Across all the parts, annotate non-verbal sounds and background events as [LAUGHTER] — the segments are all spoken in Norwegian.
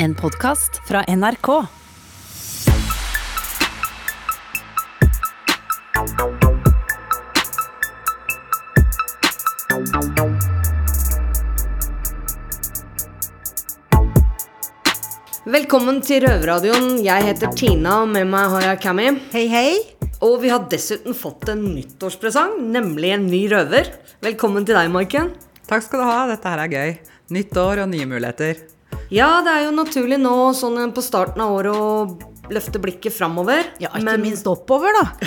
En podkast fra NRK. Velkommen til Røverradioen. Jeg heter Tina, og med meg har jeg Cammy. Hei, hei. Og vi har dessuten fått en nyttårspresang, nemlig en ny røver. Velkommen til deg, Maiken. Takk skal du ha. Dette her er gøy. Nytt år og nye muligheter. Ja, det er jo naturlig nå sånn på starten av året å løfte blikket framover. Ja, ikke minst oppover, da. [LAUGHS]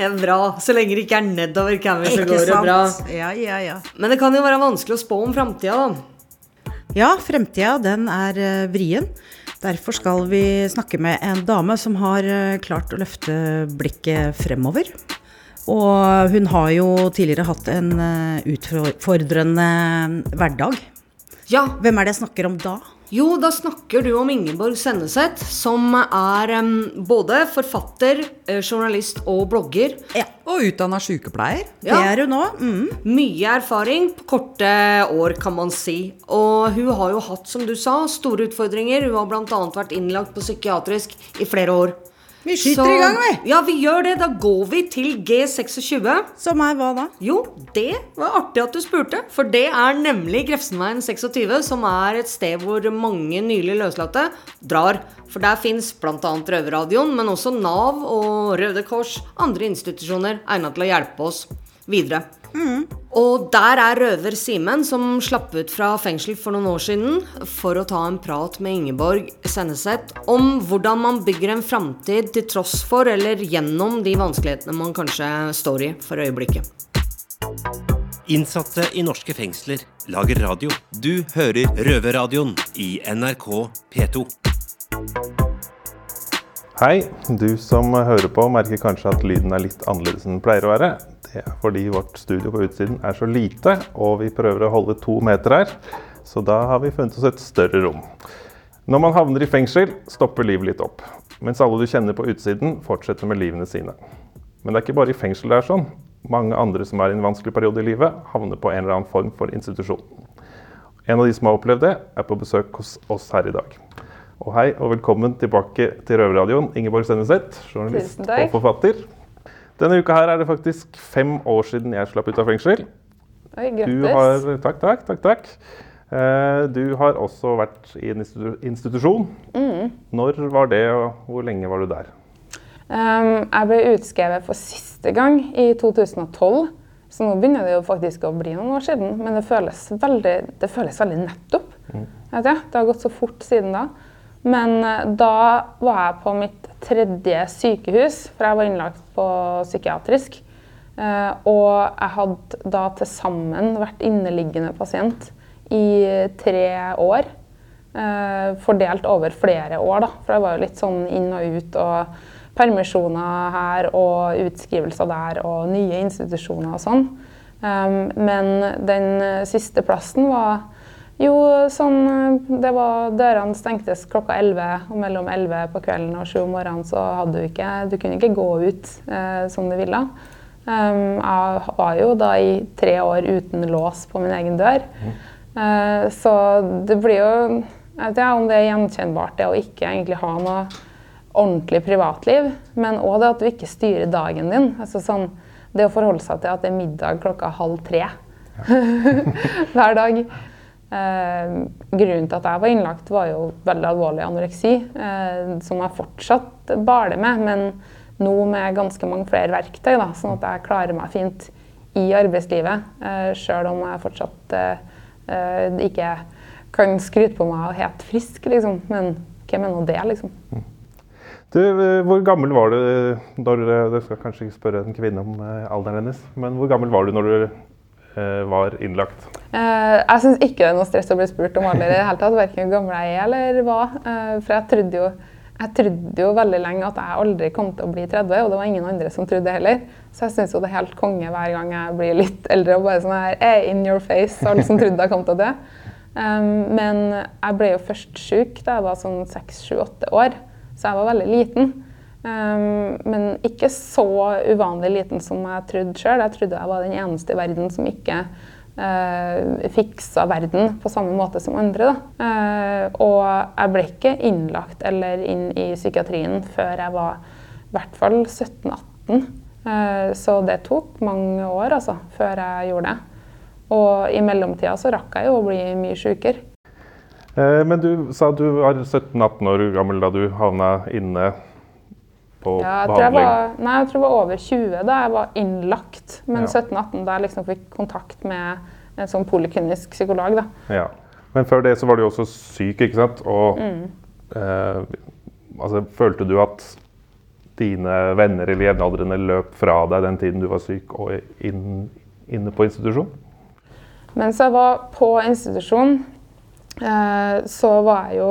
Det er bra. Så lenge det ikke er nedover, Cammy, så går det bra. Ja, ja, ja. Men det kan jo være vanskelig å spå om framtida, da. Ja, fremtida den er eh, vrien. Derfor skal vi snakke med en dame som har eh, klart å løfte blikket fremover. Og hun har jo tidligere hatt en eh, utfordrende hverdag. Ja, Hvem er det jeg snakker om da? Jo, da snakker du om Ingeborg Senneset, som er um, både forfatter, eh, journalist og blogger. Ja, Og utdanna sykepleier. Ja. det er hun nå. Mm. Mye erfaring på korte år, kan man si. Og hun har jo hatt, som du sa, store utfordringer. Hun har bl.a. vært innlagt på psykiatrisk i flere år. Vi skyter i gang, vi. Ja, vi gjør det. Da går vi til G26. Som er hva da? Jo, det var artig at du spurte, for det er nemlig Grefsenveien 26, som er et sted hvor mange nylig løslatte drar. For der fins bl.a. Røverradioen, men også Nav og Røde Kors, andre institusjoner egnet til å hjelpe oss videre. Og der er røver Simen, som slapp ut fra fengsel for noen år siden for å ta en prat med Ingeborg Senneset om hvordan man bygger en framtid til tross for eller gjennom de vanskelighetene man kanskje står i for øyeblikket. Innsatte i norske fengsler lager radio. Du hører Røverradioen i NRK P2. Hei, du som hører på merker kanskje at lyden er litt annerledes enn den pleier å være. Det er fordi vårt studio på utsiden er så lite, og vi prøver å holde to meter her. Så da har vi funnet oss et større rom. Når man havner i fengsel, stopper livet litt opp. Mens alle du kjenner på utsiden, fortsetter med livene sine. Men det er ikke bare i fengsel det er sånn. Mange andre som er i en vanskelig periode i livet, havner på en eller annen form for institusjon. En av de som har opplevd det, er på besøk hos oss her i dag. Og hei og velkommen tilbake til Røverradioen, Ingeborg Senneset, journalist og forfatter. Denne uka her er det faktisk fem år siden jeg slapp ut av fengsel. Oi, Du grattis. har, takk, takk, takk, takk. Eh, Du har også vært i en institusjon. Mm. Når var det, og hvor lenge var du der? Um, jeg ble utskrevet for siste gang i 2012, så nå begynner det jo faktisk å bli noen år siden. Men det føles veldig, det føles veldig nettopp. Du? Det har gått så fort siden da. Men eh, da var jeg på mitt tredje sykehus, for jeg var innlagt på psykiatrisk. Eh, og jeg hadde da til sammen vært inneliggende pasient i tre år. Eh, fordelt over flere år, da. For det var jo litt sånn inn og ut og permisjoner her og utskrivelser der og nye institusjoner og sånn. Men den siste plassen var jo sånn eh, Det var Dørene stengtes klokka 11, og mellom 11 på kvelden og 7 om morgenen så hadde du ikke Du kunne ikke gå ut eh, som du ville. Um, jeg var jo da i tre år uten lås på min egen dør. Eh, så det blir jo Jeg vet ikke om det er gjenkjennbart, det å ikke egentlig ha noe ordentlig privatliv, men òg det at du ikke styrer dagen din. Altså sånn, det å forholde seg til at det er middag klokka halv tre [LAUGHS] hver dag. Eh, grunnen til at jeg var innlagt, var jo veldig alvorlig anoreksi, eh, som jeg fortsatt baler med, men nå med ganske mange flere verktøy, da, sånn at jeg klarer meg fint i arbeidslivet, eh, sjøl om jeg fortsatt eh, ikke kan skryte på meg og helt frisk, liksom. Men hvem er nå det, liksom? Du, hvor gammel var du når du Du skal kanskje ikke spørre en kvinne om alderen hennes, men hvor gammel var du når du var innlagt? Eh, jeg syns ikke det er noe stress å bli spurt om alder i det hele tatt, verken hvor gammel jeg er eller hva. Eh, for jeg trodde, jo, jeg trodde jo veldig lenge at jeg aldri kom til å bli 30, og det var ingen andre som trodde det heller. Så jeg syns jo det er helt konge hver gang jeg blir litt eldre og bare sånn her hey, in your face, alle som trodde jeg kom til å dø. Um, men jeg ble jo først syk da jeg var sånn 6-7-8 år, så jeg var veldig liten. Um, men ikke så uvanlig liten som jeg trodde sjøl. Jeg trodde jeg var den eneste i verden som ikke eh, fiksa verden på samme måte som andre. Eh, og jeg ble ikke innlagt eller inn i psykiatrien før jeg var i hvert fall 17-18. Eh, så det tok mange år altså, før jeg gjorde det. Og i mellomtida så rakk jeg jo å bli mye sjukere. Eh, men du sa du var 17-18 år gammel da du havna inne på Ja, jeg behandling? jeg, var, nei, jeg tror jeg var over 20 da jeg var innlagt. Men Ja. 17-18 da jeg liksom fikk kontakt med en sånn poliklinisk psykolog. da. Ja. Men før det så var du jo også syk, ikke sant? Og Mm. eh, altså, følte du at dine venner eller jevnaldrende løp fra deg den tiden du var syk og inn, inne på institusjon? Mens jeg var på institusjon, eh, så var jeg jo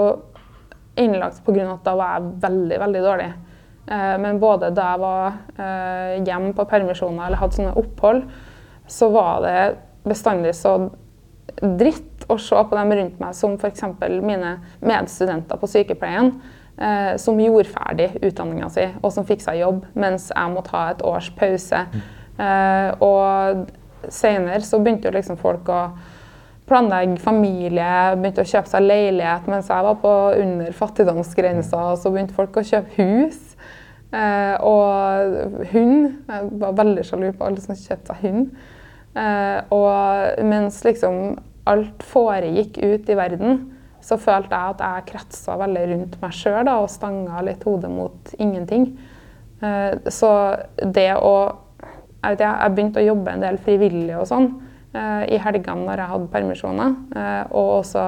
innlagt pga. at da var jeg veldig, veldig dårlig. Eh, men både da jeg var eh, hjemme på permisjoner eller hadde sånne opphold, så var det bestandig så dritt å se på dem rundt meg, som f.eks. mine medstudenter på sykepleien, eh, som gjorde ferdig utdanninga si, og som fikk seg jobb, mens jeg måtte ha et års pause. Eh, og senere så begynte jo liksom folk å planlegge familie, begynte å kjøpe seg leilighet mens jeg var på under fattigdomsgrensa. Så begynte folk å kjøpe hus. Eh, og hund. Jeg var veldig sjalu på alle som kjøpte seg hund. Eh, og mens liksom alt foregikk ut i verden, så følte jeg at jeg kretsa veldig rundt meg sjøl og stanga litt hodet mot ingenting. Eh, så det å jeg, vet, jeg begynte å jobbe en del frivillig og sånn i helgene når jeg hadde permisjoner. Og også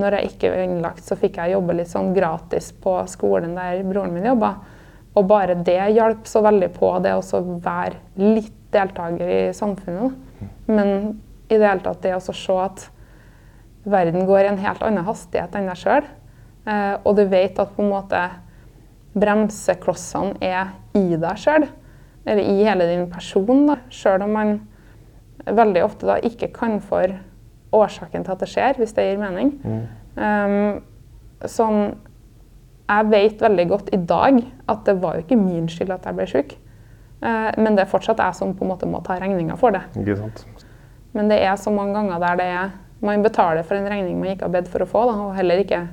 når jeg ikke var innlagt, så fikk jeg jobbe litt sånn gratis på skolen der broren min jobba. Og bare det hjalp så veldig på det å være litt deltaker i samfunnet. Men i det hele tatt det å se at verden går i en helt annen hastighet enn deg sjøl, eh, og du vet at på en måte bremseklossene er i deg sjøl, eller i hele din person, da, sjøl om man veldig ofte da ikke kan for årsaken til at det skjer, hvis det gir mening. Um, sånn, jeg vet veldig godt i dag at det var jo ikke min skyld at jeg ble syk. Eh, men det er fortsatt jeg som på en måte må ta regninga for det. Ikke sant? Men det er så mange ganger der det er, man betaler for en regning man ikke har bedt for å få, da, og heller ikke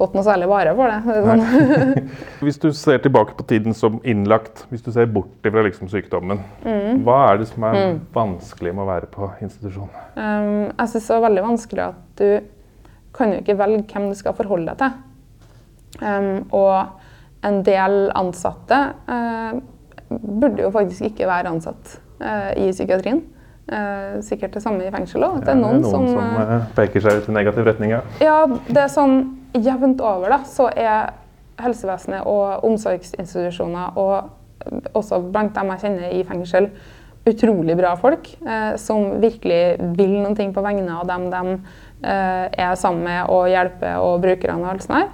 fått noe særlig vare for det. det sånn. [LAUGHS] Hvis du ser tilbake på tiden som innlagt, hvis du ser bort fra liksom sykdommen, Mm. hva er det som er vanskelig med å være på institusjon? Um, jeg syns det er veldig vanskelig at du kan jo ikke velge hvem du skal forholde deg til. Um, og en del ansatte uh, burde jo faktisk ikke være ansatt uh, i psykiatrien. Uh, sikkert det samme i fengsel òg. Det er noen, som, uh, eh, peker seg ut i negativ retning. Ja. Ja, det er sånn jevnt over, da, så er helsevesenet og omsorgsinstitusjoner og også blant dem jeg kjenner i fengsel, utrolig bra folk eh, som virkelig vil noen ting på vegne av dem de eh, er sammen med og hjelper og brukerne og alt sånt her.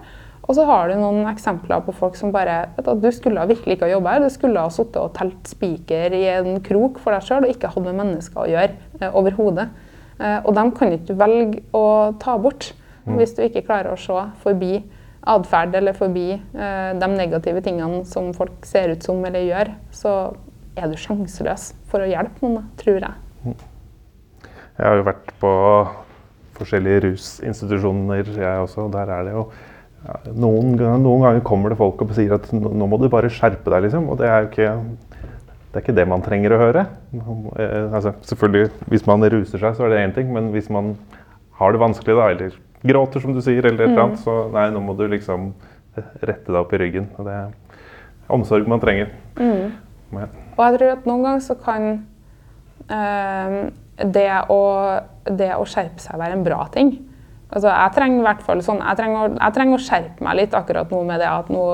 Og så har du noen eksempler på folk som bare vet du, Du skulle virkelig ikke ha jobba her. Du skulle ha sittet og telt spiker i en krok for deg sjøl og ikke hatt med mennesker å gjøre eh, overhodet. Eh, og dem kan ikke du velge å ta bort hvis du ikke klarer å se forbi atferd eller forbi eh, de negative tingene som folk ser ut som eller gjør. Så er du sjanseløs for å hjelpe noen, tror jeg. Jeg har jo vært på forskjellige rusinstitusjoner, jeg også. og Der er det jo noen, noen ganger kommer det folk og sier at nå må du bare skjerpe deg, liksom. Og det er jo ikke det er ikke det man trenger å høre. Eh, altså, selvfølgelig, Hvis man ruser seg, så er det én ting, men hvis man har det vanskelig, da, eller gråter, som du sier, eller et eller annet, så nei, nå må du liksom rette deg opp i ryggen. Og det er omsorg man trenger. Men, Og jeg tror at noen ganger så kan eh, det, å, det å skjerpe seg være en bra ting. Altså, jeg trenger i hvert fall sånn, jeg trenger, å- jeg trenger å skjerpe meg litt akkurat nå med det at nå,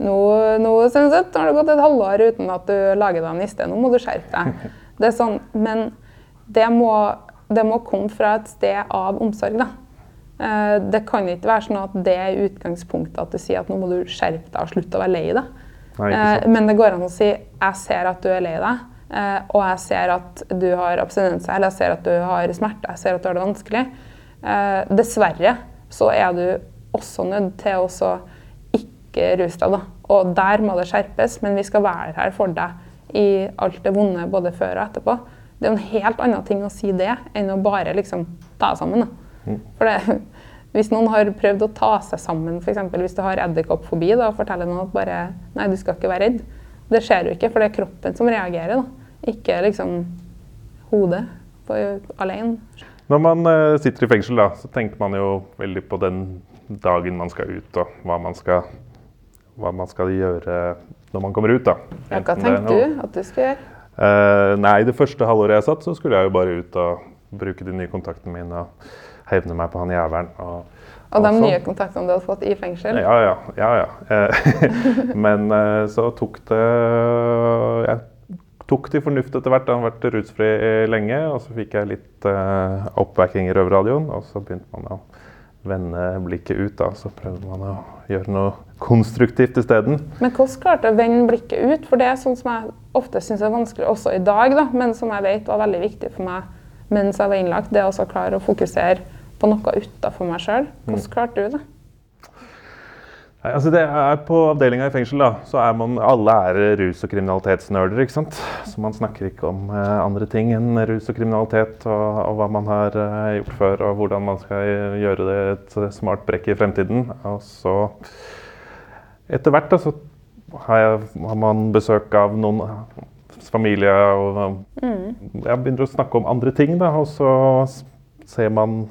nå, nå synes jeg, har det gått et halvår uten at du lager deg en. Nå må du skjerpe deg. [LAUGHS] Det er sånn, men det må, det må komme fra et sted av omsorg. da. Eh, Det kan ikke være sånn at det er utgangspunktet at du sier at nå må du skjerpe deg og slutte å være lei deg. Nei, Eh. Men det går an å si jeg ser at du er lei deg, eh, og jeg ser at du har abstinenser, eller jeg ser at du har smerte, jeg ser at du har det vanskelig. Eh, Dessverre så er du også nødt til å ikke ruse deg. da. Og der må det skjerpes, men vi skal være her for deg i alt det vonde både før og etterpå. det er en helt annen ting å si det enn å bare liksom ta deg sammen. Da. For det, hvis noen har prøvd å ta seg sammen, f.eks. hvis du har edderkoppfobi, da, og forteller noen at bare Nei, du skal ikke være redd. Det skjer jo ikke, for det er kroppen som reagerer, da. ikke liksom hodet på, alene. Når man eh, sitter i fengsel, da, så tenker man jo veldig på den dagen man skal ut, og hva man skal, hva man skal gjøre når man kommer ut. da. Ja, hva tenkte du at du skulle gjøre? Uh, nei, det første halvåret jeg satt, så skulle jeg jo bare ut og bruke de nye kontaktene mine og hevne meg på han jævelen. Og, Og de sånn. nye kontaktene du hadde fått i fengsel? Ja, ja. ja, ja. Eh, [LAUGHS] Men uh, så tok det Jeg tok til fornuft etter hvert. Jeg har vært rusfri lenge, og så fikk jeg litt uh, oppbacking i Røverradioen. Og så begynte man å vende blikket ut, da. Så prøvde man å gjøre noe konstruktivt isteden. Men hvordan klarte du å vende blikket ut? For det er sånn som jeg ofte syns er vanskelig også i dag, da, men som jeg vet var veldig viktig for meg mens jeg var innlagt. Det å klare å fokusere på noe utafor meg sjøl. Hvordan klarte du det? Nei, altså det er På avdelinga i fengsel da, så er man alle er rus- og kriminalitetsnerder. ikke sant? Så man snakker ikke om eh, andre ting enn rus og kriminalitet og, og hva man har eh, gjort før, og hvordan man skal gjøre det et smart brekk i fremtiden. Og så etter hvert da, så har, jeg, har man besøk av noen eh, familie og Jeg begynner å snakke om andre ting, da, og så ser man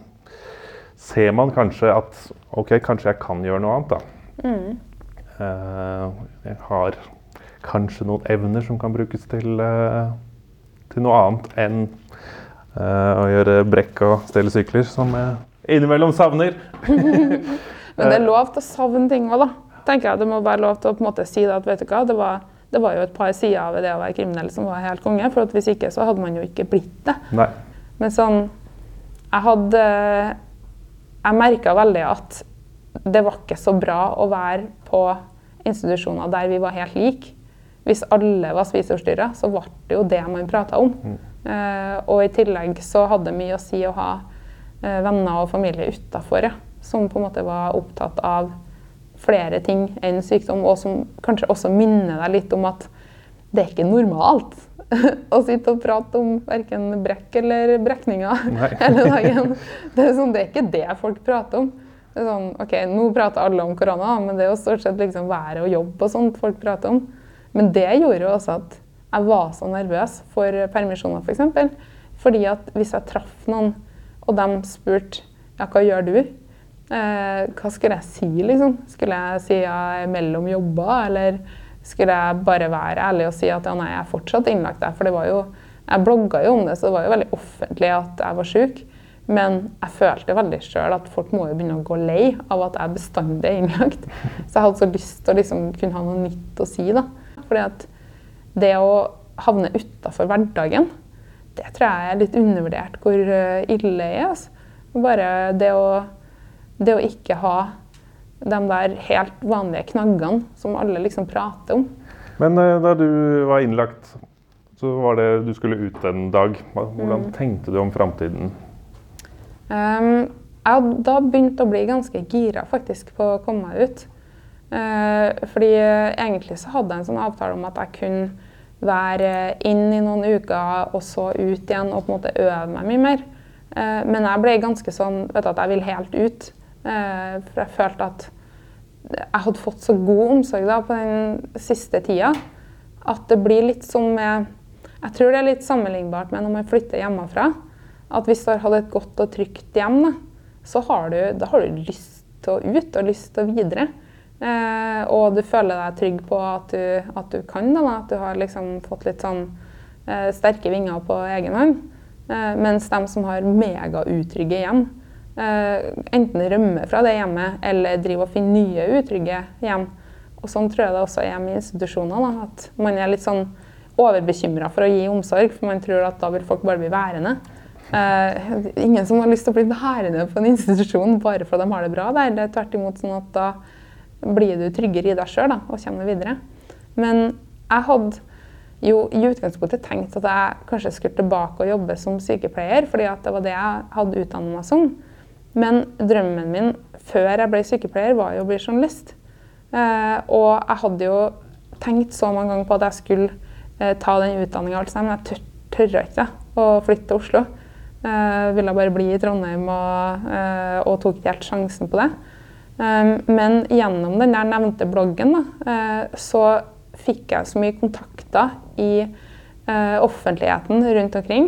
ser man kanskje at OK, kanskje jeg kan gjøre noe annet, da. Eh, jeg har kanskje noen evner som kan brukes til, eh, til noe annet enn eh, å gjøre brekk og stelle sykler, som jeg innimellom savner. [LAUGHS] Men det er lov til å savne ting òg, da. Tenker jeg. Det må være lov til å på en måte si det at vet du hva, det var, det var jo et par sider ved det å være kriminell som var helt konge. For at hvis ikke så hadde man jo ikke blitt det. Nei. Men sånn Jeg hadde Jeg merka veldig at det var ikke så bra å være på institusjoner der vi var helt like. Hvis alle var spiseforstyrra, så ble det jo det man prata om. Eh, og i tillegg så hadde det mye å si å ha eh, venner og familie utafor, ja, som på en måte var opptatt av flere ting enn sykdom, og som kanskje også minner deg litt om at det er ikke normalt [LAUGHS] å sitte og prate om verken brekk eller brekninger [LAUGHS] hele dagen. [LAUGHS] Det er, sånn, det er ikke det folk prater om. Det er sånn, ok, Nå prater alle om korona, men det er jo stort sett liksom været og jobb og sånt folk prater om. Men det gjorde jo også at jeg var så nervøs for permisjoner, f.eks. For eksempel. Fordi at hvis jeg traff noen, og de spurte ja, hva gjør du? Eh, hva skulle jeg si, liksom? Skulle jeg si jeg er mellom jobber, eller skulle jeg bare være ærlig og si at ja, nei, jeg er fortsatt innlagt der? For det var jo, jeg blogga jo om det, så det var jo veldig offentlig at jeg var syk. Men jeg følte veldig sjøl at folk må jo begynne å gå lei av at jeg bestandig er innlagt. Så jeg hadde så lyst til å liksom kunne ha noe nytt å si. da. Fordi at det å havne utafor hverdagen, det tror jeg er litt undervurdert hvor eh, ille det er. Altså. Bare det å, det å ikke ha de der helt vanlige knaggene som alle liksom prater om. Men eh, da du var innlagt, så var det du skulle ut en dag. Hvordan tenkte du om framtiden? Um, jeg hadde da begynt å bli ganske gira faktisk på å komme meg ut. Eh, fordi eh, egentlig så hadde jeg en sånn avtale om at jeg kunne være inn i noen uker og så ut igjen og på en måte øve meg mye mer. Eh, men jeg ble ganske sånn vet du, at jeg vil helt ut. For jeg følte at jeg hadde fått så god omsorg da, på den siste tida at det blir litt som med Jeg tror det er litt sammenlignbart med når man flytter hjemmefra. At hvis du har et godt og trygt hjem, da, så har du, da har du lyst til å ut og lyst til å videre. Eh, og du føler deg trygg på at du, at du kan det. At du har liksom fått litt sånn eh, sterke vinger på egen hånd. Eh, mens de som har megautrygge hjem, eh, enten rømmer fra det hjemmet eller driver og finner nye utrygge hjem. Og sånn tror jeg det også er med institusjoner. Da, at man er litt sånn overbekymra for å gi omsorg, for man tror at da vil folk bare bli værende. Eh, ingen som har lyst til å bli værende på en institusjon bare fordi de har det bra der. Det er tvert imot sånn at da blir du tryggere i deg sjøl og kommer videre. Men jeg hadde jo i utgangspunktet tenkt at jeg kanskje skulle tilbake og jobbe som sykepleier, fordi at det var det jeg hadde utdannet meg som. Men drømmen min før jeg ble sykepleier, var jo å bli journalist. Eh, og jeg hadde jo tenkt så mange ganger på at jeg skulle eh, ta den utdanninga, men jeg tør, tørra ikke. å flytte til Oslo. Uh, ville bare bli i Trondheim og, uh, og tok ikke helt sjansen på det. Um, men gjennom den der nevnte bloggen da, uh, så fikk jeg så mye kontakter i offentligheten rundt omkring.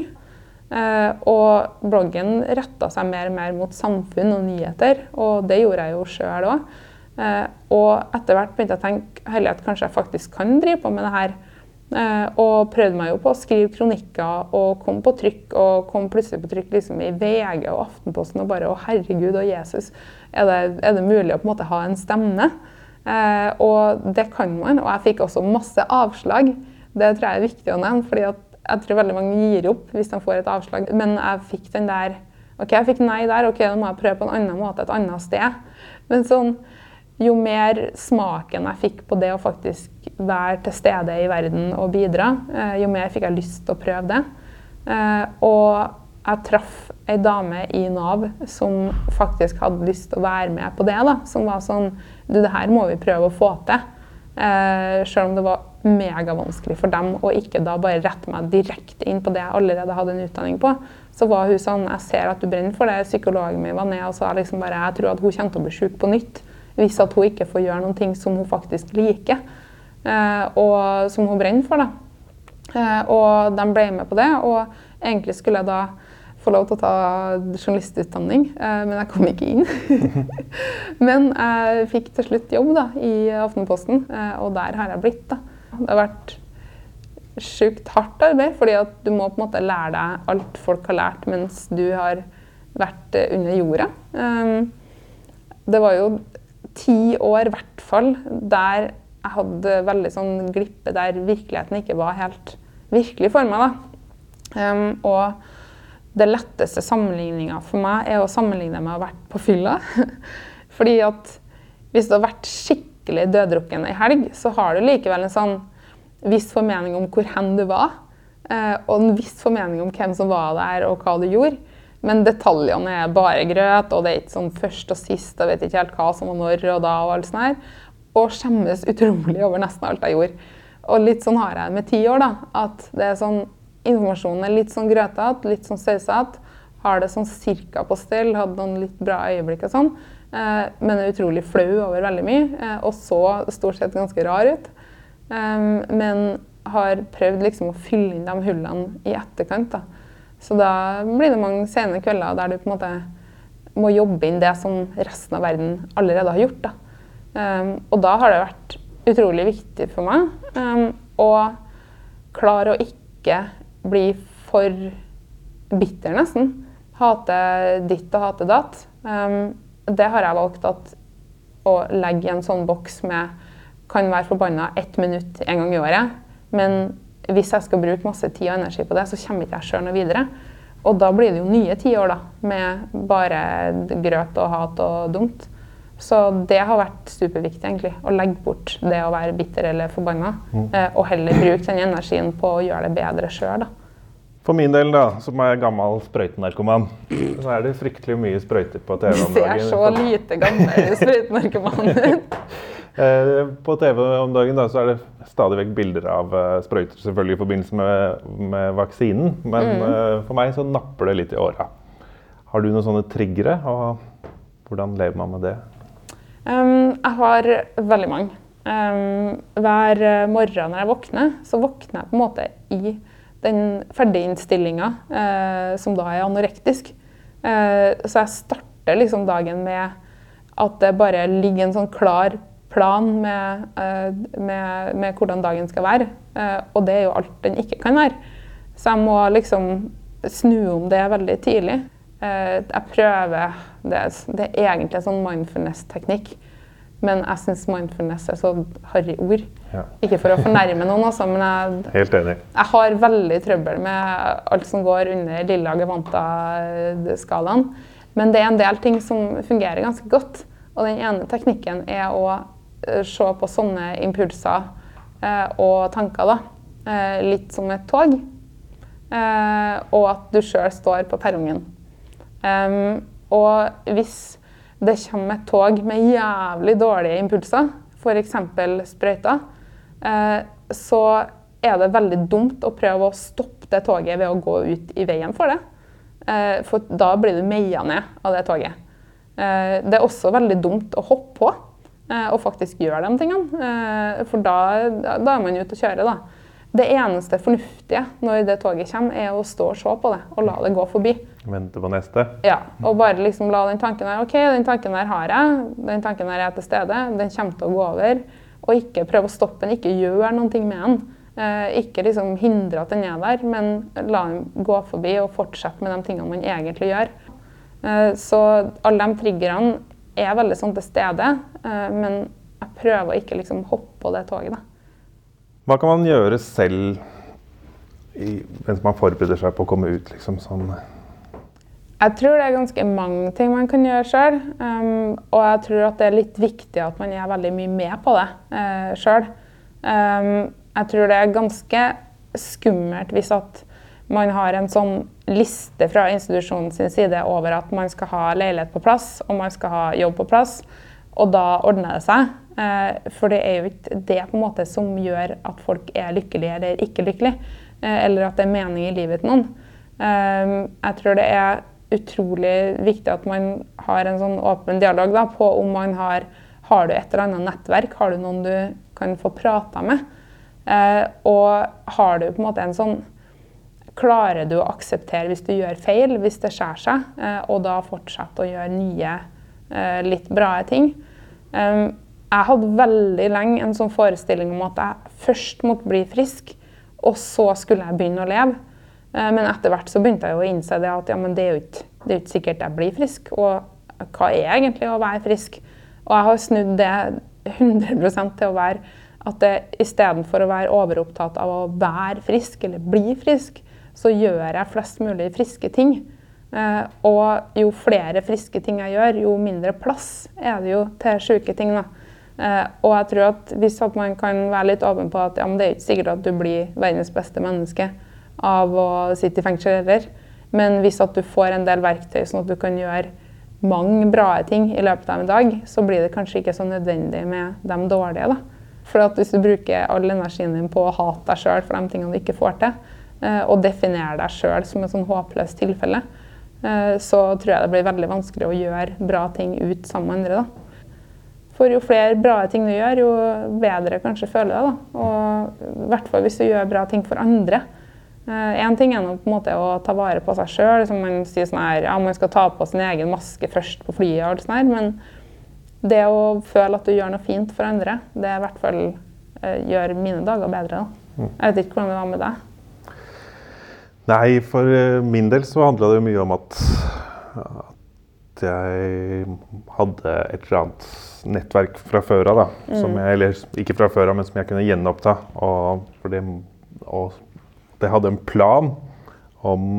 og bloggen retta seg mer og mer mot samfunn og nyheter, og det gjorde jeg jo sjøl òg. og etter hvert begynte jeg å tenke at kanskje jeg faktisk kan drive på med det her og prøvde meg jo på å skrive kronikker og kom på trykk. Og kom plutselig på trykk liksom i VG og Aftenposten og bare Å, herregud og Jesus, er det, er det mulig å på en måte ha en stemme? Eh, og det kan man. Og jeg fikk også masse avslag. Det tror jeg er viktig å nevne. fordi jeg tror veldig mange gir opp hvis de får et avslag. Men jeg fikk den der OK, jeg fikk nei der. OK, da må jeg prøve på en annen måte et annet sted. Men sånn jo mer smaken jeg fikk på det å faktisk være til stede i verden og bidra, eh, jo mer fikk jeg lyst til å prøve det. Eh, og jeg traff ei dame i Nav som faktisk hadde lyst til å være med på det. da, Som var sånn Du, det her må vi prøve å få til. Eh, selv om det var megavanskelig for dem å ikke da bare rette meg direkte inn på det jeg allerede hadde en utdanning på. Så var hun sånn Jeg ser at du brenner for det. Psykologen min var ned og sa liksom bare Jeg tror at hun kommer til å bli sjuk på nytt hvis at hun ikke får gjøre noen ting som hun faktisk liker, eh, og som hun brenner for. Da. Eh, og de ble med på det. Og egentlig skulle jeg da få lov til å ta journalistutdanning, eh, men jeg kom ikke inn. [LAUGHS] men jeg fikk til slutt jobb da, i Aftenposten, og der har jeg blitt. Da. Det har vært sjukt hardt arbeid, fordi at du må på en måte lære deg alt folk har lært mens du har vært under jorda. Det var jo ti år i hvert fall der jeg hadde veldig sånn glippe der virkeligheten ikke var helt virkelig for meg. da. Um, og det letteste sammenligninga for meg er å sammenligne med å ha vært på fylla. [LAUGHS] Fordi at hvis du har vært skikkelig døddrukken i helg, så har du likevel en sånn viss formening om hvor hen du var. Uh, og en viss formening om hvem som var der, og hva du gjorde. Men detaljene er bare grøt, og det er ikke sånn først og sist. og vet ikke helt hva som var når og da. Og alt sånt her. Og skjemmes [LAUGHS] utrolig over nesten alt jeg gjorde. Og litt sånn har jeg det med ti år. da, At det er sånn, informasjonen er litt sånn grøtete, litt sånn sausete. Har det sånn cirka på stell, hadde noen litt bra øyeblikk og sånn. Eh, men er utrolig flau over veldig mye. Eh, og så stort sett ganske rar ut. Eh, men har prøvd liksom å fylle inn de hullene i etterkant. da. Så da blir det mange sene kvelder der du på en måte må jobbe inn det som resten av verden allerede har gjort. Da. Um, og da har det vært utrolig viktig for meg um, å klare å ikke bli for bitter, nesten. Hate ditt og hate datt. Um, det har jeg valgt at å legge i en sånn boks med kan være forbanna ett minutt en gang i året, men hvis jeg skal bruke masse tid og energi på det, så kommer ikke jeg sjøl noe videre. Og da blir det jo nye tiår da, med bare grøt og hat og dumt. Så det har vært superviktig, egentlig. Å legge bort det å være bitter eller forbanna. Mm. Eh, og heller bruke den energien på å gjøre det bedre sjøl, da. For min del, da, som er gammel sprøytenarkoman, så er det fryktelig mye sprøyter på [LAUGHS] TV om dagen. Du ser så lite gammel sprøytenarkoman ut. [LAUGHS] Eh, på TV om dagen da, så er det stadig vekk bilder av uh, sprøyter, selvfølgelig i forbindelse med, med vaksinen. Men mm. uh, for meg så napper det litt i åra. Har du noen sånne triggere, og hvordan lever man med det? Um, jeg har veldig mange. Um, hver morgen når jeg våkner, så våkner jeg på en måte i den ferdiginnstillinga, uh, som da er anorektisk. så jeg starter liksom dagen med at det bare ligger en sånn klar plan med, eh, med, med, hvordan dagen skal være. Eh, og det er jo alt den ikke kan være. Så jeg må liksom snu om det veldig tidlig. Eh, jeg prøver Det, det er egentlig en sånn mindfulness-teknikk. Men jeg syns mindfulness er så harry ord. Ja. Ikke for å fornærme noen, altså, men jeg, [LAUGHS] Helt enig. jeg har veldig trøbbel med alt som går under lilla gevanta-skalaen. Men det er en del ting som fungerer ganske godt. Og den ene teknikken er å se på sånne impulser eh, og tanker da, eh, litt som et tog. og at du sjøl står på perrongen. og hvis det kommer et tog med jævlig dårlige impulser, f.eks. sprøyter, så er det veldig dumt å prøve å stoppe det toget ved å gå ut i veien for det. Eh, for da blir du meia ned av det toget. Eh, det er også veldig dumt å hoppe på eh, og faktisk gjør de tingene. Eh, for da, da er man ute og kjører, da. Det eneste fornuftige når det toget kommer, er å stå og se på det og la det gå forbi. Vente på neste. Ja, Og bare liksom la den tanken her OK, den tanken her har jeg. Den tanken her er til stede. Den kommer til å gå over. Og ikke prøve å stoppe den. Ikke gjøre ting med den. Eh, ikke liksom hindre at den er der, men la den gå forbi og fortsette med de tingene man egentlig gjør. Eh, så alle de triggerne er veldig sånn til stede, eh, men jeg prøver å ikke liksom hoppe på det toget. da. Hva kan man gjøre selv i, mens man forbereder seg på å komme ut? Liksom, sånn? Jeg tror det er ganske mange ting man kan gjøre sjøl. Um, og jeg tror at det er litt viktig at man er veldig mye med på det uh, sjøl. Um, jeg tror det er ganske skummelt hvis at man har en sånn liste fra institusjonens side over at man skal ha leilighet på plass og man skal ha jobb på plass, og da ordner det seg. Uh, for det er jo ikke det på en måte som gjør at folk er lykkelige eller ikke lykkelige, uh, eller at det er mening i livet til noen. Um, jeg tror det er utrolig viktig at man har en sånn åpen dialog da, på om man har har du et eller annet nettverk, har du noen du kan få prata med? Eh, og har du på en måte en sånn Klarer du å akseptere hvis du gjør feil, hvis det skjærer seg, eh, og da fortsette å gjøre nye, eh, litt bra ting? Jeg hadde veldig lenge en sånn forestilling om at jeg først måtte bli frisk, og så skulle jeg begynne å leve. Eh, Men etter hvert så begynte jeg å innse det at ja, det er jo ikke, det er ikke sikkert jeg blir frisk. Og hva er egentlig å være frisk? Og jeg har snudd det 100 til å være at istedenfor å være overopptatt av å være frisk eller bli frisk, så gjør jeg flest mulig friske ting. Eh, og jo flere friske ting jeg gjør, jo mindre plass er det jo til sjuke ting. da. Eh, og jeg tror at hvis at man kan være litt åpen på at ja, det er ikke sikkert at du blir verdens beste menneske av å sitte i fengsel heller, men hvis at du får en del verktøy sånn at du kan gjøre mange bra ting i løpet av en dag, så blir det kanskje ikke så nødvendig med de dårlige. da. For hvis du bruker all energien din på å hate deg sjøl for de tingene du ikke får til, og definere deg sjøl som et sånn håpløst tilfelle, eh, så tror jeg det blir veldig vanskelig å gjøre bra ting ut sammen med andre. da. For jo flere bra ting du gjør, jo bedre kanskje føler du deg. da. Og i hvert fall hvis du gjør bra ting for andre. Én ting er på en måte å ta vare på seg sjøl. Man sier sånn her, ja, man skal ta på sin egen maske først på flyet, og alt sånt her, men det å føle at du gjør noe fint for andre, det i hvert fall eh, gjør mine dager bedre. da. Jeg vet ikke hvordan det var med deg. Nei, for eh, min del så handla det jo mye om at, at jeg hadde et eller annet nettverk fra før av. da, som jeg, Eller ikke fra før av, men som jeg kunne gjenoppta. Og, fordi, det, og det hadde en plan om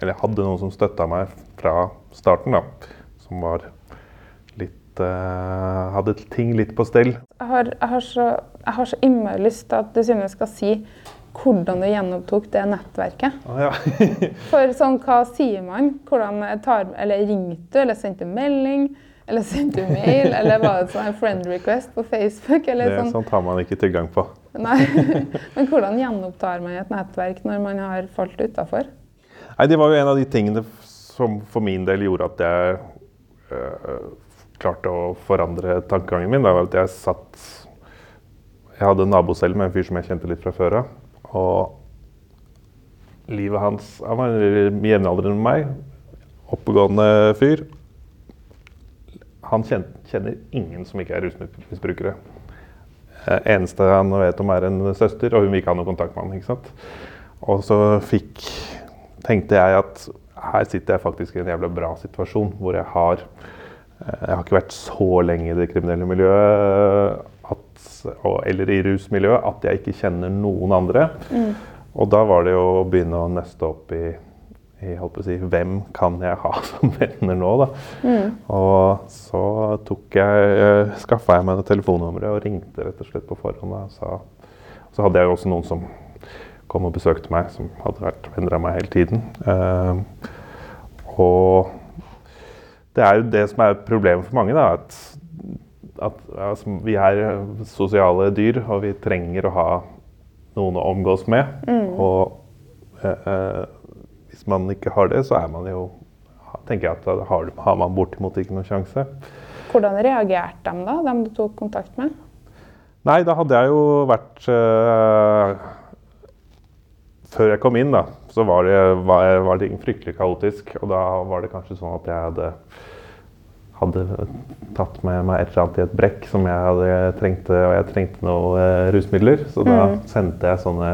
Eller jeg hadde noen som støtta meg fra starten, da. Som var litt uh, Hadde ting litt på stell. Jeg har, jeg har, så, jeg har så innmari lyst til at du Synne skal si hvordan du gjenopptok det nettverket. Ah, ja. [LAUGHS] For sånn, hva sier man? Hvordan tar, eller ringte du, eller sendte du melding? Eller sendte du mail? [LAUGHS] Eller var det sånn en friend request på Facebook? Eller det, sånn? sånt har man ikke tilgang på. [LAUGHS] Nei. Men hvordan gjenopptar man et nettverk når man har falt utafor? Nei, Det var jo en av de tingene som for min del gjorde at jeg øh, klarte å forandre tankegangen min. Det var at jeg satt Jeg hadde en nabo selv med en fyr som jeg kjente litt fra før av. Og livet hans Han var jevnaldrende med meg. Oppegående fyr. Han kjenner ingen som ikke er rusmisbrukere. Eh, eneste han vet om, er en søster, og hun vil ikke ha noe kontakt med han. ikke sant? Og så fikk, tenkte jeg at her sitter jeg faktisk i en jævla bra situasjon, hvor jeg har eh, Jeg har ikke vært så lenge i det kriminelle miljøet, og, eller i rusmiljøet, at jeg ikke kjenner noen andre. Og da var det jo å begynne å nøste opp i, i si, hvem kan jeg ha [LAUGHS] som venner nå, da. Og så tok jeg, skaffa jeg meg det telefonnummeret og ringte rett og slett på forhånd. Da, og sa, så hadde jeg jo også noen som kom og besøkte meg, som hadde vært venner av meg hele tiden. Uh, og det er jo det som er problemet for mange, da. At, at altså, vi er sosiale dyr, og vi trenger å ha noen å omgås med. Og eh, eh, hvis man ikke har det, så er man jo tenker jeg at da har, har man bortimot ikke noen sjanse. Hvordan reagerte de da, dem du tok kontakt med? Nei, da hadde jeg jo vært eh, Før jeg kom inn, da, så var det, var, var det fryktelig kaotisk. Og da var det kanskje sånn at jeg hadde, hadde tatt med meg et eller annet i et brekk som jeg hadde trengte, og jeg trengte noe øh, rusmidler. Så da Mm. sendte jeg sånne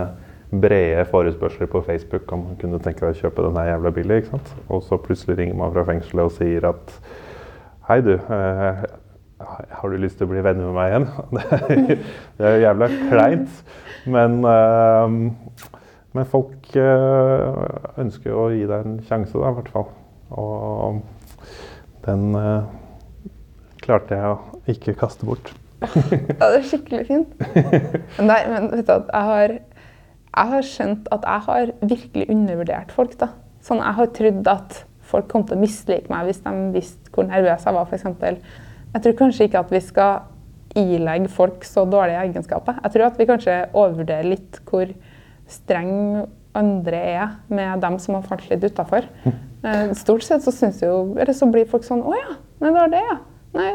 brede forespørsler på Facebook om man kunne tenke deg å kjøpe den her jævla billig. ikke sant? Og så plutselig ringer man fra fengselet og sier at Hei, du. eh, har du lyst til å bli venner med meg igjen? [LAUGHS] Det er, det er jævla kleint. Men, eh, men folk eh, ønsker å gi deg en sjanse, da, i hvert fall. Og den eh, klarte jeg å ikke kaste bort. Ja, det er skikkelig fint. Nei, men vet du at jeg har, jeg har skjønt at jeg har virkelig undervurdert folk. da. Sånn, Jeg har trodd at folk kom til å mislike meg hvis de visste hvor nervøs jeg var, f.eks. Jeg tror kanskje ikke at vi skal ilegge folk så dårlige egenskaper. Jeg tror at vi kanskje overvurderer litt hvor streng andre er med dem som har falt litt utafor. Stort sett så syns jo Eller så blir folk sånn Å ja, nei, det var det, ja. Nei,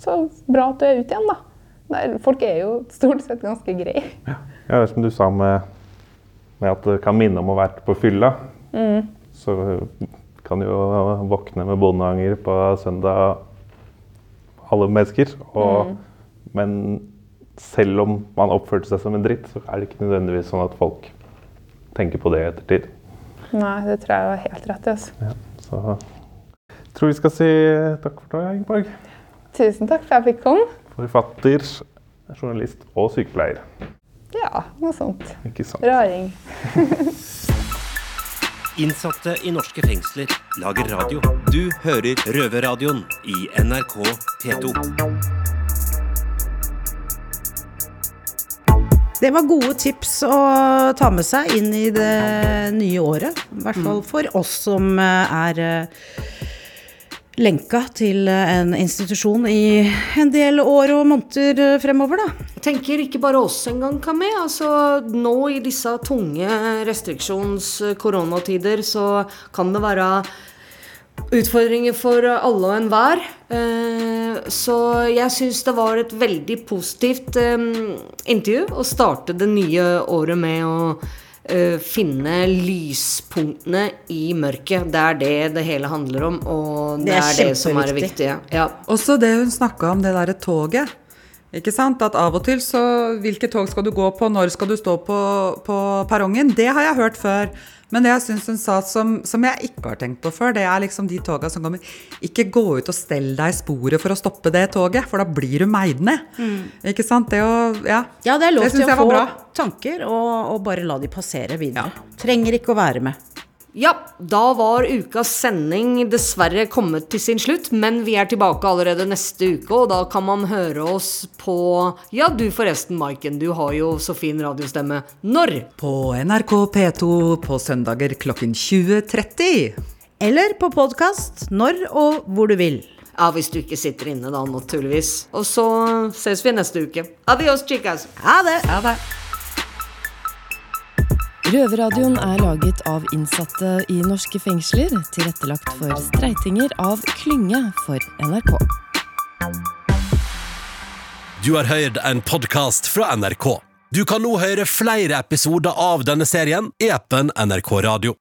så bra at du er ute igjen, da. Nei, folk er jo stort sett ganske greie. Ja, det er som du sa med, med at det kan minne om å ha vært på fylla. Så kan jo våkne med bondeanger på søndag, alle mennesker. Og, Men selv om man oppførte seg som en dritt, så er det ikke nødvendigvis sånn at folk tenker på det i ettertid. Nei, det tror jeg var helt rett i. Altså. Ja, så jeg tror vi skal si takk for deg, Ingeborg. Tusen takk for at jeg fikk komme. Forfatter, journalist og sykepleier. Ja, noe sånt. Ikke sant? Raring. [LAUGHS] Innsatte i norske fengsler lager radio. Du hører Røverradioen i NRK P2. Det var gode tips å ta med seg inn i det nye året. I hvert fall for oss som eh, er eh, lenka til eh, en institusjon i en del år og måneder fremover, da. Jeg tenker ikke bare oss engang kan med. Altså, nå i disse tunge restriksjons-koronatider så kan det være utfordringer for alle og enhver. Eh, Så jeg syns det var et veldig positivt eh, intervju å starte det nye året med å eh, finne lyspunktene i mørket. Det er det det hele handler om, og det, Det er er, det som er det viktige. Ja. Også det hun snakka om, det derre toget. Ikke sant? At av og til så Hvilke tog skal du gå på? Når skal du stå på, på perrongen? Det har jeg hørt før. Men det jeg syns hun sa som, som jeg ikke har tenkt på før, det er liksom de toga som kommer Ikke gå ut og stell deg i sporet for å stoppe det toget, for da blir du meid ned. Ikke sant? Det å Ja. Ja, det er lov Det til å få bra. tanker, og, og bare la de passere videre. Trenger ikke å være med. Ja, da var ukas sending dessverre kommet til sin slutt, men vi er tilbake allerede neste uke, og da kan man høre oss på Ja, du forresten, Maiken, du har jo så fin radiostemme. Når? På NRK P2 på søndager klokken 20.30. Eller på podkast når og hvor du vil. Ja, hvis du ikke sitter inne da, naturligvis. Og så ses vi neste uke. Adios, chicas! Ha det! Ha det. Røverradioen er laget av innsatte i norske fengsler, tilrettelagt for streitinger av Klynge for NRK. Du har hørt en podkast fra NRK. Du kan nå høre flere episoder av denne serien i appen NRK Radio.